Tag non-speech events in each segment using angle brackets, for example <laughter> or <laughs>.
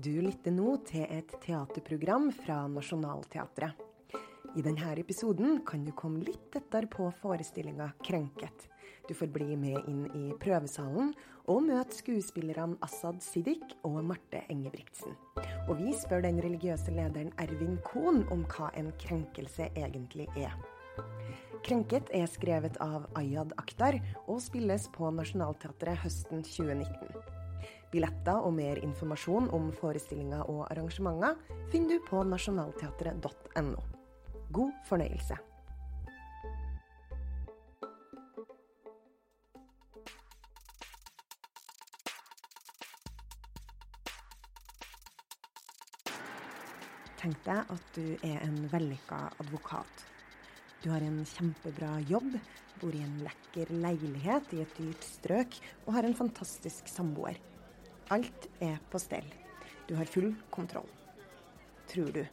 Du lytter nå til et teaterprogram fra Nationaltheatret. I denne episoden kan du komme litt tettere på forestillinga 'Krenket'. Du får bli med inn i prøvesalen og møte skuespillerne Assad Siddik og Marte Engebrigtsen. Og vi spør den religiøse lederen Ervin Kohn om hva en krenkelse egentlig er. 'Krenket' er skrevet av Ayad Akhtar og spilles på Nationaltheatret høsten 2019. Billetter og mer informasjon om forestillinger og arrangementer finner du på nasjonalteatret.no. God fornøyelse. Tenk deg at du er en vellykka advokat. Du har en kjempebra jobb, bor i en lekker leilighet i et dyrt strøk og har en fantastisk samboer. Alt er på stell. Du har full kontroll. Tror du.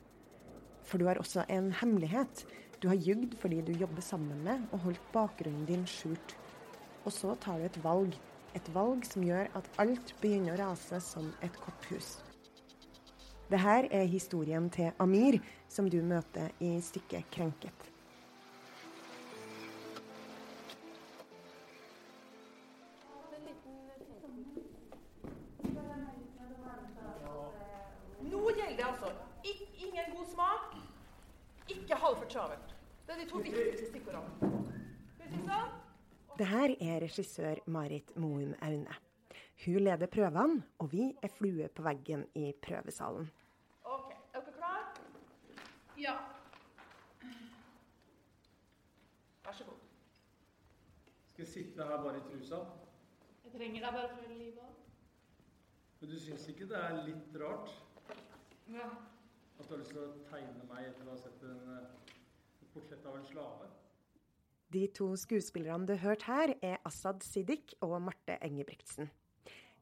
For du har også en hemmelighet. Du har jugd fordi du jobber sammen med og holdt bakgrunnen din skjult. Og så tar du et valg. Et valg som gjør at alt begynner å rase som et korthus. Det her er historien til Amir, som du møter i stykket 'Krenket'. Nå gjelder det altså Ik ingen god smak, ikke halvfor travelt. Det er de to viktigste stikkordene. Sånn? Det her er regissør Marit Moum Aune. Hun leder prøvene, og vi er flue på veggen i prøvesalen. OK, er dere klare? Ja. Vær så god. Skal jeg sitte her bare i trusa? Jeg trenger deg bare for livet. Men du syns ikke det er litt rart Ja. at du har lyst til å tegne meg etter å ha sett en, eh, et portrett av en slave? De to skuespillerne du har hørt her, er Asaad Siddik og Marte Engebrigtsen.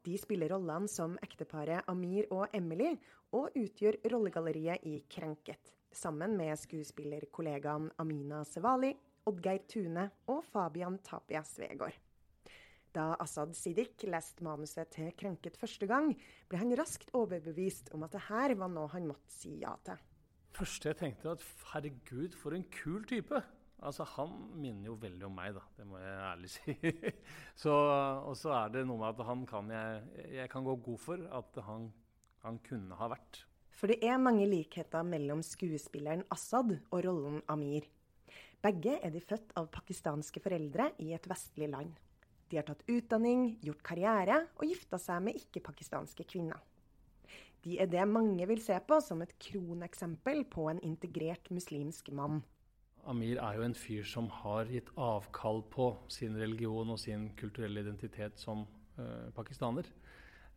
De spiller rollene som ekteparet Amir og Emily, og utgjør rollegalleriet i Krenket, sammen med skuespillerkollegaen Amina Sevali, Oddgeir Tune og Fabian Tapia Svegård. Da Assad Siddik leste manuset til Krenket første gang, ble han raskt overbevist om at det her var noe han måtte si ja til. første jeg tenkte, at herregud, for en kul type. Altså, Han minner jo veldig om meg, da. Det må jeg ærlig <laughs> si. så, og så er det noe med at han kan jeg Jeg kan gå god for at han, han kunne ha vært. For det er mange likheter mellom skuespilleren Assad og rollen Amir. Begge er de født av pakistanske foreldre i et vestlig land. De har tatt utdanning, gjort karriere og gifta seg med ikke-pakistanske kvinner. De er det mange vil se på som et kroneksempel på en integrert muslimsk mann. Amir er jo en fyr som har gitt avkall på sin religion og sin kulturelle identitet som uh, pakistaner.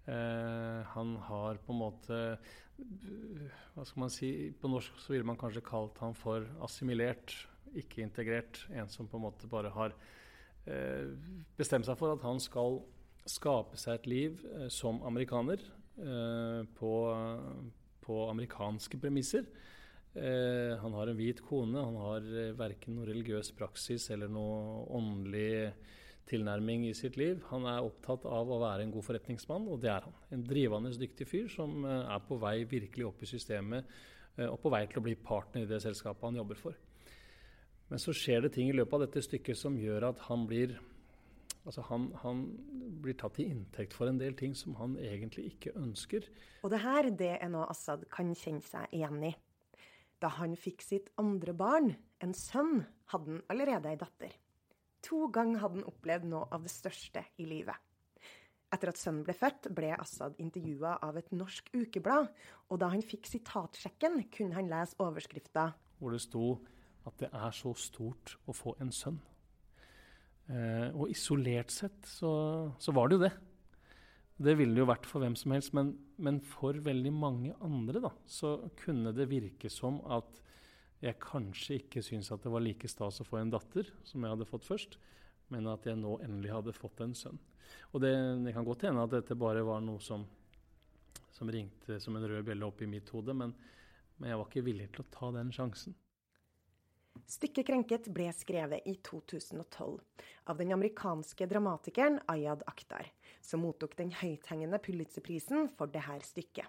Uh, han har på en måte uh, Hva skal man si På norsk så ville man kanskje kalt han for assimilert, ikke integrert. En som på en måte bare har eh, bestemt seg for at han skal skape seg et liv eh, som amerikaner eh, på, på amerikanske premisser. Han har en hvit kone, han har verken noe religiøs praksis eller noe åndelig tilnærming i sitt liv. Han er opptatt av å være en god forretningsmann, og det er han. En drivende dyktig fyr som er på vei virkelig opp i systemet og på vei til å bli partner i det selskapet han jobber for. Men så skjer det ting i løpet av dette stykket som gjør at han blir Altså han, han blir tatt til inntekt for en del ting som han egentlig ikke ønsker. Og det her det er noe Assad kan kjenne seg igjen i. Da han fikk sitt andre barn, en sønn, hadde han allerede ei datter. To ganger hadde han opplevd noe av det største i livet. Etter at sønnen ble født, ble Assad intervjua av et norsk ukeblad, og da han fikk sitatsjekken, kunne han lese overskrifta Hvor det sto at det er så stort å få en sønn. Eh, og isolert sett så, så, var det jo det. Det ville det jo vært for hvem som helst, men, men for veldig mange andre da, så kunne det virke som at jeg kanskje ikke syntes at det var like stas å få en datter, som jeg hadde fått først, men at jeg nå endelig hadde fått en sønn. Og det, det kan godt hende at dette bare var noe som, som ringte som en rød bjelle opp i mitt hode, men, men jeg var ikke villig til å ta den sjansen. Stykket 'Krenket' ble skrevet i 2012 av den amerikanske dramatikeren Ayad Akhtar, som mottok den høythengende Pulitzerprisen for dette stykket.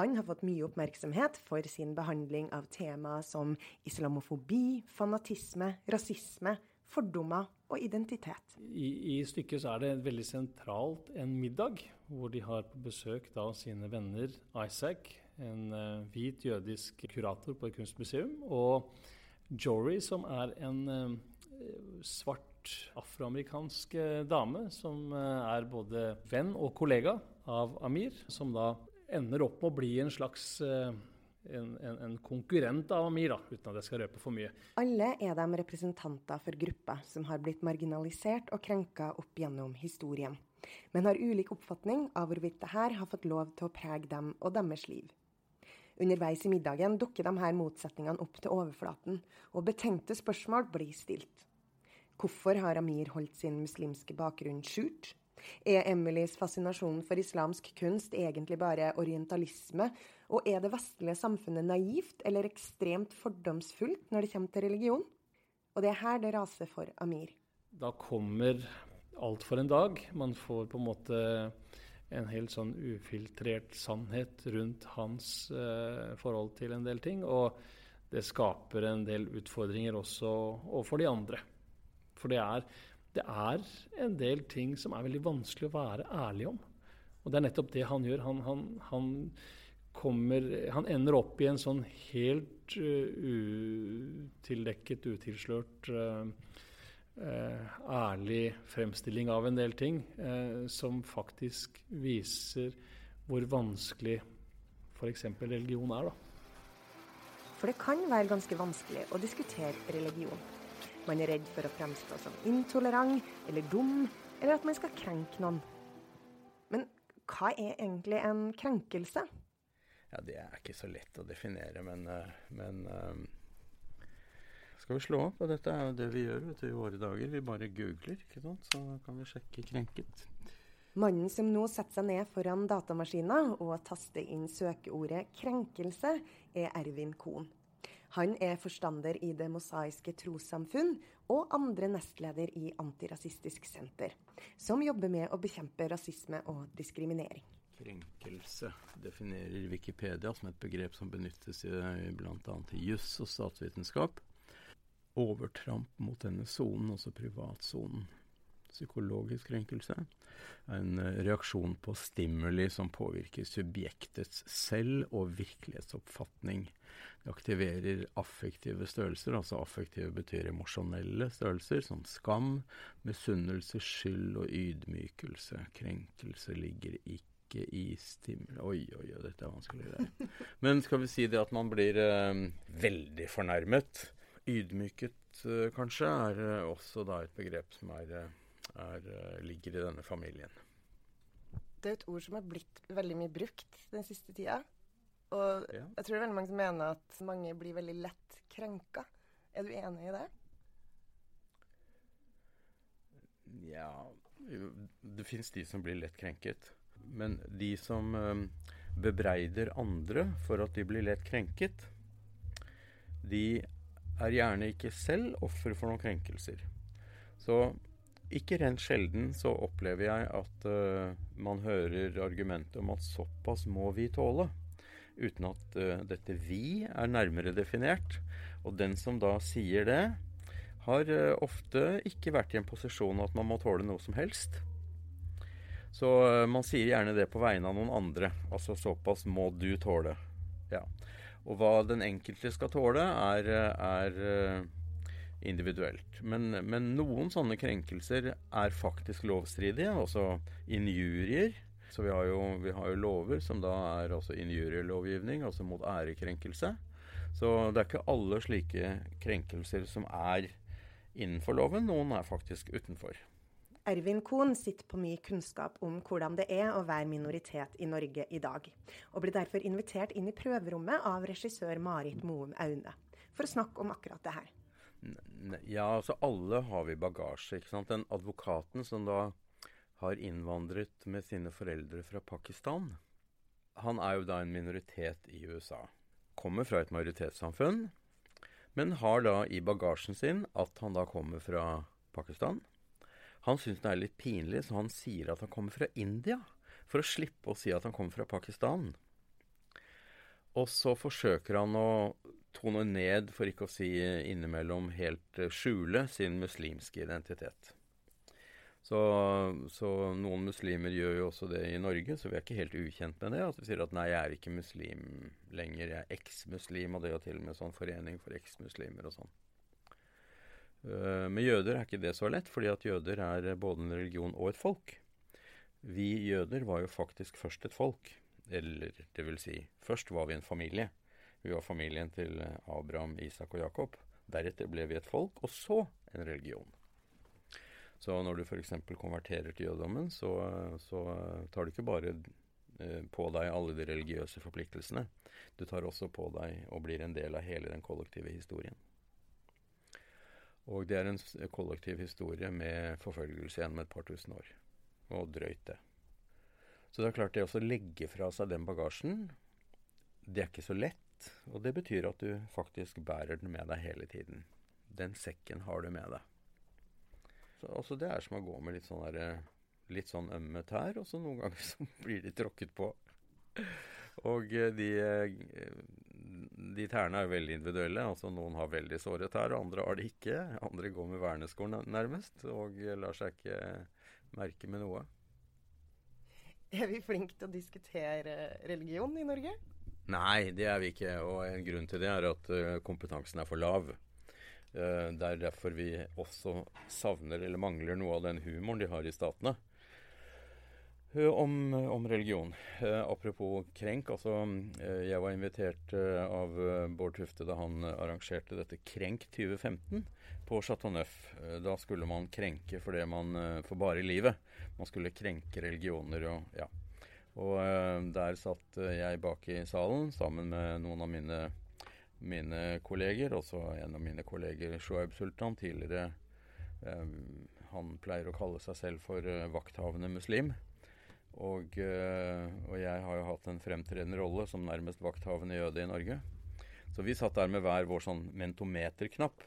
Han har fått mye oppmerksomhet for sin behandling av temaer som islamofobi, fanatisme, rasisme, fordommer og identitet. I, I, stykket er det veldig sentralt en middag, hvor de har på besøk da sine venner Isaac, en uh, hvit jødisk kurator på et kunstmuseum, og Jory, som er en uh, svart afroamerikansk uh, dame, som er både venn og kollega av Amir, som da ender opp med å bli en slags en, en, en, konkurrent av Amir, da, uten at jeg skal røpe for mye. Alle er de representanter for grupper som har blitt marginalisert og krenka opp gjennom historien, men har ulik oppfatning av hvorvidt dette har fått lov til å prege dem og deres liv. Underveis i middagen dukker de her motsetningene opp til overflaten, og betenkte spørsmål blir stilt. Hvorfor har Amir holdt sin muslimske bakgrunn skjult? Er Emilys fascinasjon for islamsk kunst egentlig bare orientalisme og er det vestlige samfunnet naivt eller ekstremt fordomsfullt når det kommer til religion? Og det er her det raser for Amir. Da kommer alt for en dag. Man får på en måte en helt sånn ufiltrert sannhet rundt hans eh, forhold til en del ting. Og det skaper en del utfordringer også overfor de andre. For det er, det er, en del ting som er veldig vanskelig å være ærlig om. Og det er nettopp det han gjør. Han, han, han kommer Han ender opp i en sånn helt uh, utildekket, utilslørt, uh, uh, ærlig fremstilling av en del ting som faktisk viser hvor vanskelig f.eks. religion er. da. For det kan være ganske vanskelig å diskutere religion. Man er redd for å fremstå som intolerant eller dum, eller at man skal krenke noen. Men hva er egentlig en krenkelse? Ja, det er ikke så lett å definere, men, eh, men um, skal vi slå opp? Og dette er jo det vi gjør vet du, i våre dager. Vi bare googler, ikke sant? så kan vi sjekke krenket. Mannen som nå setter seg ned foran datamaskina og taster inn søkeordet 'krenkelse', er Ervin Kohn. Han er forstander i Det mosaiske trossamfunn og andre nestleder i Antirasistisk Senter, som jobber med å bekjempe rasisme og diskriminering. Krenkelse definerer Wikipedia som et begrep som benyttes i bl.a. i juss og statsvitenskap. Overtramp mot denne sonen, altså privatsonen. Psykologisk krenkelse er en eh, reaksjon på stimuli som påvirker subjektets selv- og virkelighetsoppfatning. Det aktiverer affektive størrelser, altså affektive betyr emosjonelle størrelser, som skam, misunnelse, skyld og ydmykelse. Krenkelse ligger ikke i stimuli Oi, oi, oi, dette er vanskelig det. Men skal vi si det at man blir eh, veldig fornærmet? Ydmyket, eh, kanskje, er eh, også da et begrep som er, eh, er, ligger i denne familien. Det er et ord som er blitt veldig mye brukt den siste tida. Og ja. jeg tror det er veldig mange som mener at mange blir veldig lett krenka. Er du enig i det? Ja Det fins de som blir lett krenket. Men de som bebreider andre for at de blir lett krenket, de er gjerne ikke selv offer for noen krenkelser. Så ikke rent sjelden så opplever jeg at uh, man hører argumentet om at såpass må vi tåle, uten at uh, dette 'vi' er nærmere definert. Og den som da sier det, har uh, ofte ikke vært i en posisjon at man må tåle noe som helst. Så man sier gjerne det på vegne av noen andre. Altså såpass må du tåle. Ja. Og hva den enkelte skal tåle, er, er uh, individuelt. Men, men, noen sånne krenkelser er faktisk lovstridige. Altså injurier. Så vi har, jo, vi har jo lover som da er altså injurielovgivning, altså mot ærekrenkelse. Så det er ikke alle slike krenkelser som er innenfor loven. Noen er faktisk utenfor. Ervin Kohn sitter på mye kunnskap om hvordan det er å være minoritet i Norge i dag, og blir derfor invitert inn i prøverommet av regissør Marit Moum Aune for å snakke om akkurat det her. Ja, altså alle har vi bagasje. ikke sant? Den advokaten som da har innvandret med sine foreldre fra Pakistan, han er jo da en minoritet i USA. Kommer fra et majoritetssamfunn, men har da i bagasjen sin at han da kommer fra Pakistan han syns det er litt pinlig, så han sier at han kommer fra India. For å slippe å si at han kommer fra Pakistan. Og så forsøker han å tone ned, for ikke å si innimellom helt eh, skjule, sin muslimske identitet. Så, så, noen muslimer gjør jo også det i Norge, så vi er ikke helt ukjent med det. At vi sier at nei, jeg er ikke muslim lenger, jeg er eksmuslim, og det er jo til og med sånn forening for eksmuslimer og sånn. Uh, med jøder er ikke det så lett, fordi at jøder er både en religion og et folk. Vi jøder var jo faktisk først et folk. Eller det vil si, først var vi en familie. Vi var familien til Abraham, Isak og Jakob. Deretter ble vi et folk, og så en religion. Så når du f.eks. konverterer til jødedommen, så, så, tar du ikke bare eh, på deg alle de religiøse forpliktelsene. Du tar også på deg og blir en del av hele den kollektive historien. Og det er en kollektiv historie med forfølgelse gjennom et par tusen år. Og drøyt, det. Så det er klart, det å legge fra seg den bagasjen, det er ikke så lett. Og det betyr at du faktisk bærer den med deg hele tiden. Den sekken har du med deg. Så, altså det er som å gå med litt sånn, der, litt sånn ømme tær, og så noen ganger <laughs> så blir de tråkket på. Og eh, de, eh, de tærne er veldig individuelle. altså Noen har veldig såre tær, andre har det ikke. Andre går med vernesko nærmest og lar seg ikke merke med noe. Er vi flinke til å diskutere religion i Norge? Nei, det er vi ikke. Og en grunn til det er at eh, kompetansen er for lav. Eh, det er derfor vi også savner eller mangler noe av den humoren de har i statene. Eh, om, om religion. Eh, apropos krenk. altså Jeg var invitert av Bård Tufte da han arrangerte dette Krenk 2015 på Chateau Neuf. Da skulle man krenke for det man får bare i livet. Man skulle krenke religioner og ja. Og der satt jeg bak i salen sammen med noen av mine mine kolleger, også en av mine kolleger Shoaib Sultan, tidligere Han pleier å kalle seg selv for vakthavende muslim. Og, uh, og, jeg har jo hatt en fremtredende rolle som nærmest vakthavende jøde i Norge. Så vi satt der med hver vår sånn mentometerknapp.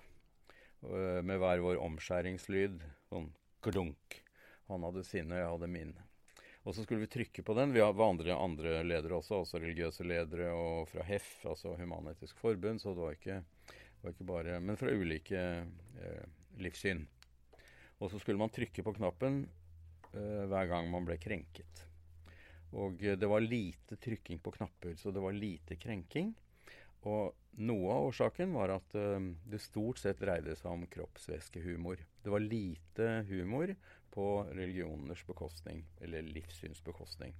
Uh, med hver vår omskjæringslyd. Sånn klunk. Han hadde sine, og jeg hadde min. Og så skulle vi trykke på den. Vi var andre, andre ledere også, også religiøse ledere og fra HEF, altså Human-Etisk Forbund, så det var ikke, var ikke, bare Men fra ulike eh, livssyn. Og så skulle man trykke på knappen eh, hver gang man ble krenket. Og eh, det var lite trykking på knapper, så det var lite krenking. Og noe av årsaken var at uh, det stort sett dreide seg om kroppsvæskehumor. Det var lite humor på religioners bekostning, eller livssynsbekostning.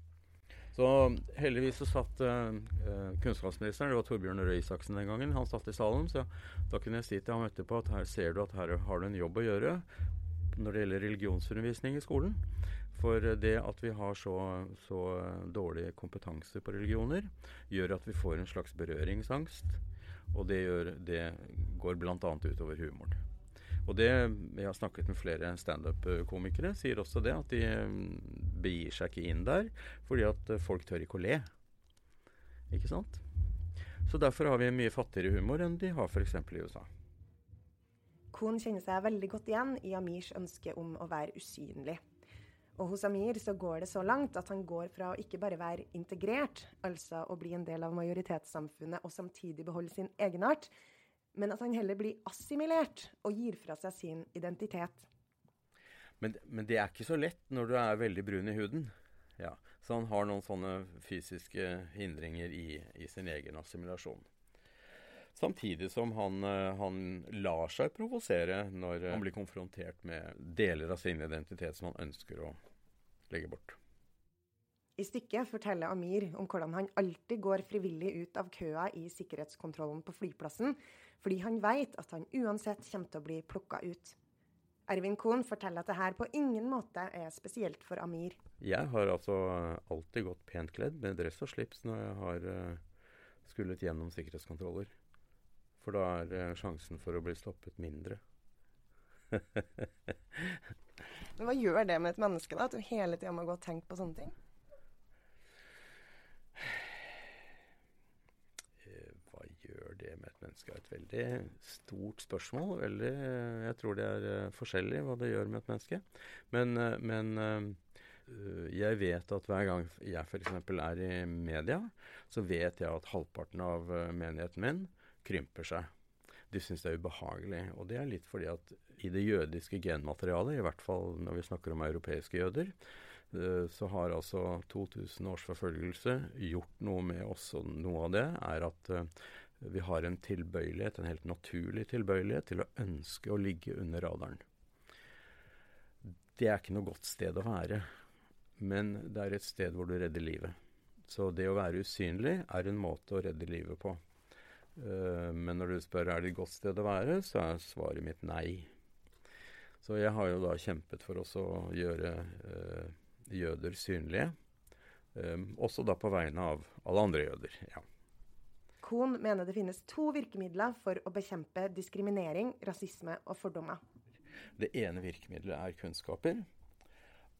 Så heldigvis så satt uh, kunnskapsministeren, det var Torbjørn Røe Isaksen den gangen, han satt i salen. Så da kunne jeg si til ham etterpå at her ser du at her har du en jobb å gjøre når det gjelder religionsundervisning i skolen. For det at vi har så, så dårlig kompetanse på religioner, gjør at vi får en slags berøringsangst. Og det, gjør, det går bl.a. utover humoren. Og det, Jeg har snakket med flere standup-komikere, sier også det. At de mm, begir seg ikke inn der fordi at folk tør ikke å le. Ikke sant? Så derfor har vi mye fattigere humor enn de har f.eks. i USA. Kohn kjenner seg veldig godt igjen i Amirs ønske om å være usynlig. Og hos Amir så går det så langt at han går fra å ikke bare være integrert, altså å bli en del av majoritetssamfunnet og samtidig beholde sin egenart, men at han heller blir assimilert og gir fra seg sin identitet. Men, men, det er ikke så lett når du er veldig brun i huden. Ja, Så han har noen sånne fysiske hindringer i, i sin egen assimilasjon. Samtidig som han, eh, han lar seg provosere når han blir konfrontert med deler av sin identitet som han ønsker å legge bort. I stykket forteller Amir om hvordan han alltid går frivillig ut av køa i sikkerhetskontrollen på flyplassen, fordi han vet at han uansett kommer til å bli plukka ut. Ervin Kohn forteller at det her på ingen måte er spesielt for Amir. Jeg har altså alltid gått pent kledd med dress og slips når jeg har skullet gjennom sikkerhetskontroller. For da er uh, sjansen for å bli stoppet mindre. <laughs> Men hva gjør det med et menneske, da? At du hele tida må gå og tenke på sånne ting? Hva gjør det med et menneske er et veldig stort spørsmål. Veldig, jeg tror det er forskjellig hva det gjør med et menneske. Men, men Eh, jeg vet at hver gang jeg f.eks. er i media, så vet jeg at halvparten av eh, menigheten min krymper seg. De syns det er ubehagelig. Og det er litt fordi at i det jødiske genmaterialet, i hvert fall når vi snakker om europeiske jøder, eh, så har altså 2000 års forfølgelse gjort noe med oss. Og noe av det er at vi har en tilbøyelighet, en helt naturlig tilbøyelighet, til å ønske å ligge under radaren. Det er ikke noe godt sted å være, men det er et sted hvor du redder livet. Så det å være usynlig er en måte å redde livet på. Uh, men når du spør er det et godt sted å være, så er svaret mitt nei. Så jeg har jo da kjempet for å gjøre uh, jøder synlige. Um, også da på vegne av alle andre jøder. ja. Kohn mener det finnes to virkemidler for å bekjempe diskriminering, rasisme og fordommer. Det ene virkemidlet er kunnskaper,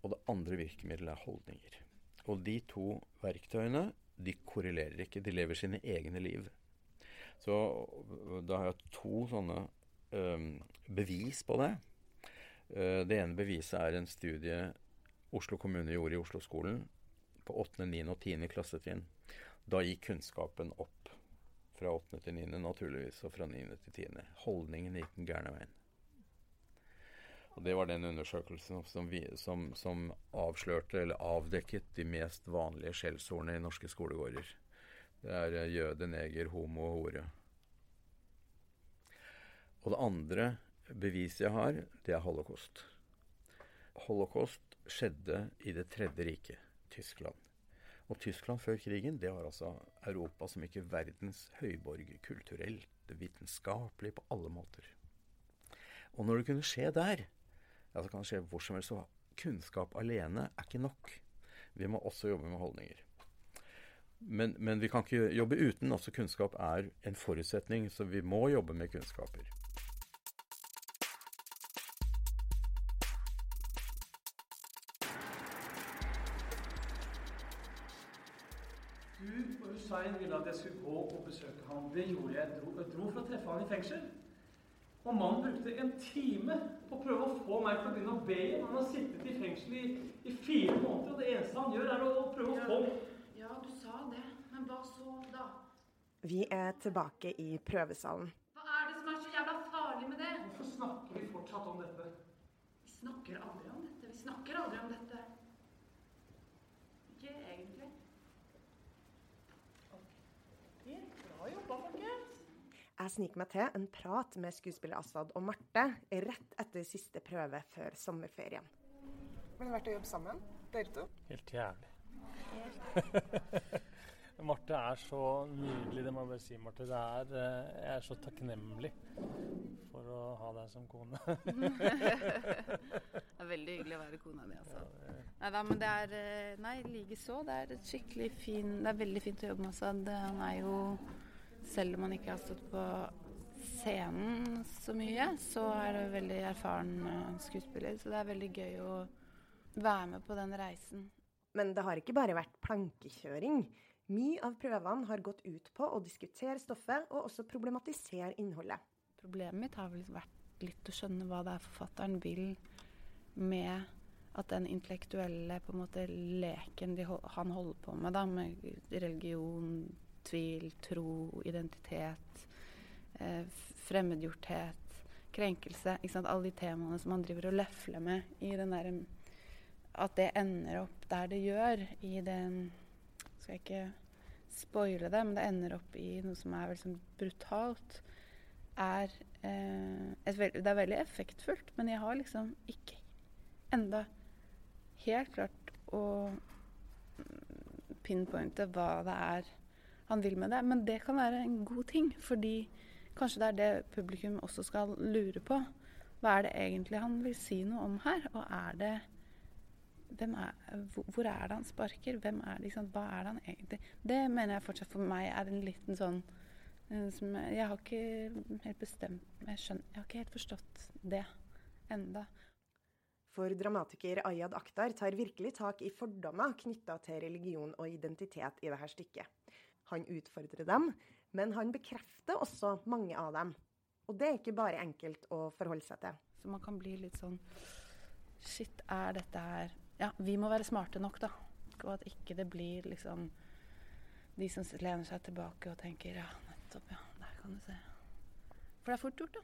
og det andre virkemidlet er holdninger. Og de to verktøyene de korrelerer ikke, de lever sine egne liv. Så da har jeg to sånne um, bevis på det. Uh, det ene beviset er en studie Oslo kommune gjorde i Oslo-skolen på 8., 9. og 10. klassetrinn. Da gikk kunnskapen opp fra 8. til 9., naturligvis, og fra 9. til 10. Holdningen gikk den gærne veien. Og Det var den undersøkelsen som, vi, som, som, avslørte eller avdekket de mest vanlige skjellsordene i norske skolegårder. Det er eh, jøde, neger, homo og hore. Og det andre beviset jeg har, det er holocaust. Holocaust skjedde i Det tredje riket, Tyskland. Og Tyskland før krigen, det var altså Europa som ikke verdens høyborg kulturelt, vitenskapelig, på alle måter. Og når det kunne skje der, ja, så kan det skje hvor som helst. Så kunnskap alene er ikke nok. Vi må også jobbe med holdninger. Men, men vi kan ikke jobbe uten. Også kunnskap er en forutsetning, så vi må jobbe med kunnskaper. Hussein ville at jeg skulle gå og besøke ham. Det gjorde jeg. Jeg dro, jeg dro for å treffe ham i fengsel. Og mannen brukte en time på å prøve å få meg til å begynne å be igjen. Han har sittet i fengsel i, i, fire måneder, og det eneste han gjør, er å prøve å få Ja, du sa det. Men hva så, da? Vi er tilbake i prøvesalen. Hva er det som er så jævla farlig med det? Hvorfor snakker vi fortsatt om dette? Vi snakker aldri om dette. Vi snakker aldri om dette. Ikke egentlig. Bra jobba, folkens. Jeg sniker meg til en prat med skuespiller Aswad og Marte rett etter siste prøve før sommerferien. Hvordan har det vært å jobbe sammen, dere to? Helt jævlig. <laughs> Marte er så nydelig, det må jeg bare si. Marte. Det er, eh, jeg er så takknemlig for å ha deg som kone. <laughs> <laughs> det er veldig hyggelig å være kona di, altså. Nei da, men det er eh, Nei, likeså. Det er et skikkelig fin Det er veldig fint å jobbe med Assad. Han er jo Selv om han ikke har stått på scenen så mye, så er det veldig erfaren eh, skuespiller. Så det er veldig gøy å være med på den reisen. Men det har ikke bare vært plankekjøring. Mye av prøvene har gått ut på å diskutere stoffet og også problematisere innholdet. Problemet mitt har vel vært litt å skjønne hva det er forfatteren vil med at den intellektuelle på en måte leken de, han holder på med, da, med religion, tvil, tro, identitet, eh, fremmedgjorthet, krenkelse Alle de temaene som han driver og løfler med i den der At det ender opp der det gjør i den skal jeg ikke spoile det, men det ender opp i noe som er veldig brutalt. Er, eh, veld, det er veldig effektfullt, men jeg har liksom ikke enda helt klart å pinpointe hva det er han vil med det. Men det kan være en god ting, fordi kanskje det er det publikum også skal lure på. Hva er det egentlig han vil si noe om her? Og er det er, hvor er det han sparker? Hvem er det, liksom, hva er det han egentlig Det mener jeg fortsatt for meg er en liten sånn eh, som jeg, jeg har ikke helt bestemt jeg, skjønner, jeg har ikke helt forstått det enda. For dramatiker Ayad Akhtar tar virkelig tak i fordommer knytta til religion og identitet i dette stykket. Han utfordrer dem, men han bekrefter også mange av dem. Og det er ikke bare enkelt å forholde seg til. Så man kan bli litt sånn Shit, er dette her Ja, vi må være smarte nok, da. Og at ikke det blir liksom de som lener seg tilbake og tenker ja, nettopp, ja, der kan du se. For det er fort gjort, da.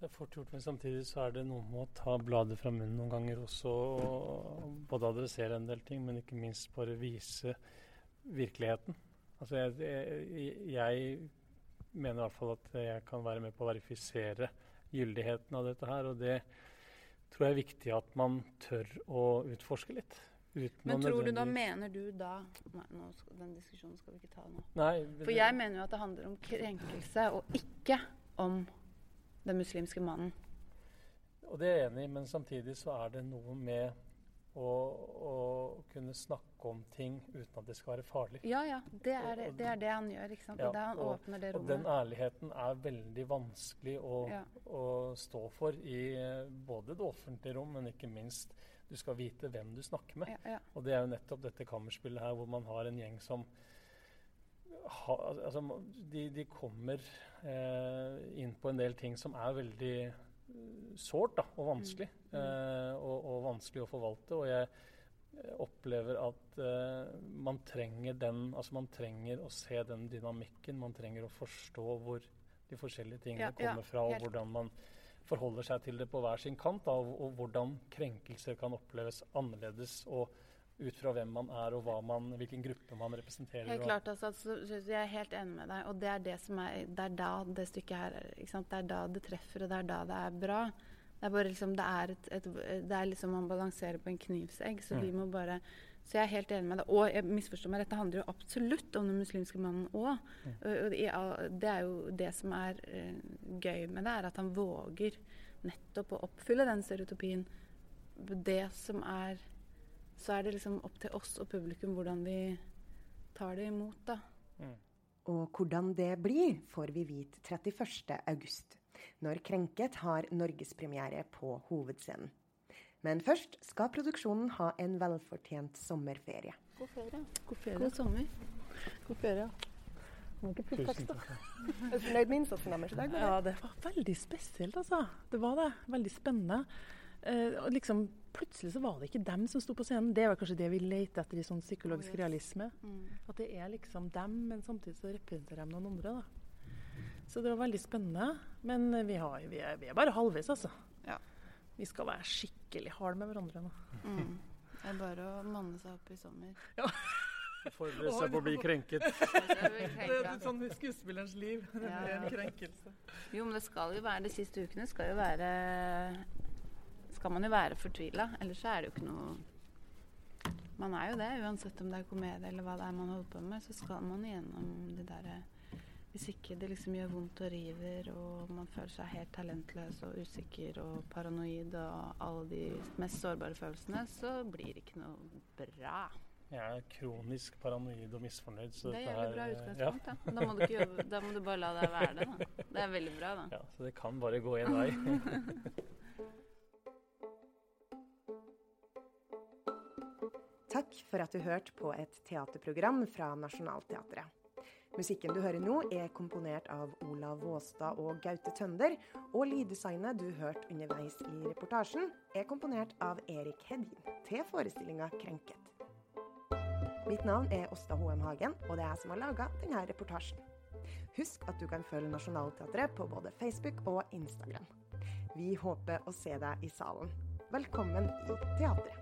Det er fort gjort, men samtidig så er det noe med å ta bladet fra munnen noen ganger også. Og både adressere en del ting, men ikke minst bare vise virkeligheten. Altså jeg, jeg, jeg mener i hvert fall at jeg kan være med på å verifisere gyldigheten av dette her. Og det tror jeg er viktig at man tør å utforske litt. Men tror du da, mener du da Nei, nå den diskusjonen skal vi ikke ta nå. Nei, For jeg mener jo at det handler om krenkelse, og ikke om den muslimske mannen. Og det er jeg enig i, men samtidig så er det noe med å, kunne snakke om ting uten at det skal være farlig. Ja, ja. Det er det, det, er det han gjør. ikke sant? Ja, det han og, åpner det rommet. Og den ærligheten er veldig vanskelig å, ja. å stå for i både det offentlige rom, men ikke minst du skal vite hvem du snakker med. Ja, og det er jo nettopp dette kammerspillet her, hvor man har en gjeng som ha, altså, de, de kommer eh, inn på en del ting som er veldig sårt og vanskelig. Mm. Eh, og, og, vanskelig å forvalte. Og jeg opplever at eh, man trenger den Altså man trenger å se den dynamikken. Man trenger å forstå hvor de forskjellige tingene ja, kommer fra, og hvordan man forholder seg til det på hver sin kant. Da, og, og, hvordan krenkelser kan oppleves annerledes. og ut fra hvem man er og man, hvilken gruppe man representerer. Helt klart, altså, Jeg er helt enig med deg. Og det er det som er, det er da det stykket her Det er da det treffer, og det er da det er bra. Det er bare liksom, det er, et, et, det er liksom Man balanserer på en knivsegg, så mm. vi må bare Så jeg er helt enig med deg. Og jeg misforstår meg, dette handler jo absolutt om den muslimske mannen òg. Mm. Og det er jo det som er uh, gøy med det, er at han våger nettopp å oppfylle den stereotypien. Det som er så er det liksom opp til oss og publikum hvordan vi tar det imot, da. Mm. Og hvordan det blir, får vi vite 31.8, når Krenket har norgespremiere på Hovedscenen. Men først skal produksjonen ha en velfortjent sommerferie. God ferie. God, ferie. God sommer. God ferie. Takk. Er du fornøyd med innsatsen deres i dag? Ja, det var veldig spesielt, altså. Det var det. Veldig spennende. Eh, liksom, plutselig så var det ikke dem som sto på scenen. Det var kanskje det vi lette etter i sånn psykologisk realisme. Mm. At det er liksom dem, men samtidig så representerer de noen andre. da. Så det var veldig spennende. Men vi, har, vi, er, vi er, bare halvveis, altså. Ja. Vi skal være skikkelig harde med hverandre nå. Mm. Det er bare å manne seg opp i sommer. Ja. Forberede seg på å bli krenket. det er sånn skuespillerens liv. Det er en krenkelse. Jo, men det skal jo være de siste ukene skal jo være skal man jo være fortvila. Ellers så er det jo ikke noe Man er jo det, uansett om det er komedie eller hva det er man holder på med. Så skal man gjennom det derre Hvis ikke det liksom gjør vondt og river, og man føler seg helt talentløs og usikker og paranoid og alle de mest sårbare følelsene, så blir det ikke noe bra. Jeg er kronisk paranoid og misfornøyd. Så det er jævlig bra utgangspunkt. Ja. Da. Da, må jobbe, da, må du bare la deg være det. Da. Det er veldig bra, da. Ja, Så det kan bare gå én vei. <laughs> Takk for at du hørte på et teaterprogram fra Nationaltheatret. Musikken du hører nå, er komponert av Olav Våstad og Gaute Tønder, og lyddesignet du hørte underveis i reportasjen, er komponert av Erik Hedin til forestillinga 'Krenket'. Mitt navn er Åsta Hoem Hagen, og det er jeg som har laga denne reportasjen. Husk at du kan følge Nationaltheatret på både Facebook og Instagram. Vi håper å se deg i salen. Velkommen i teatret.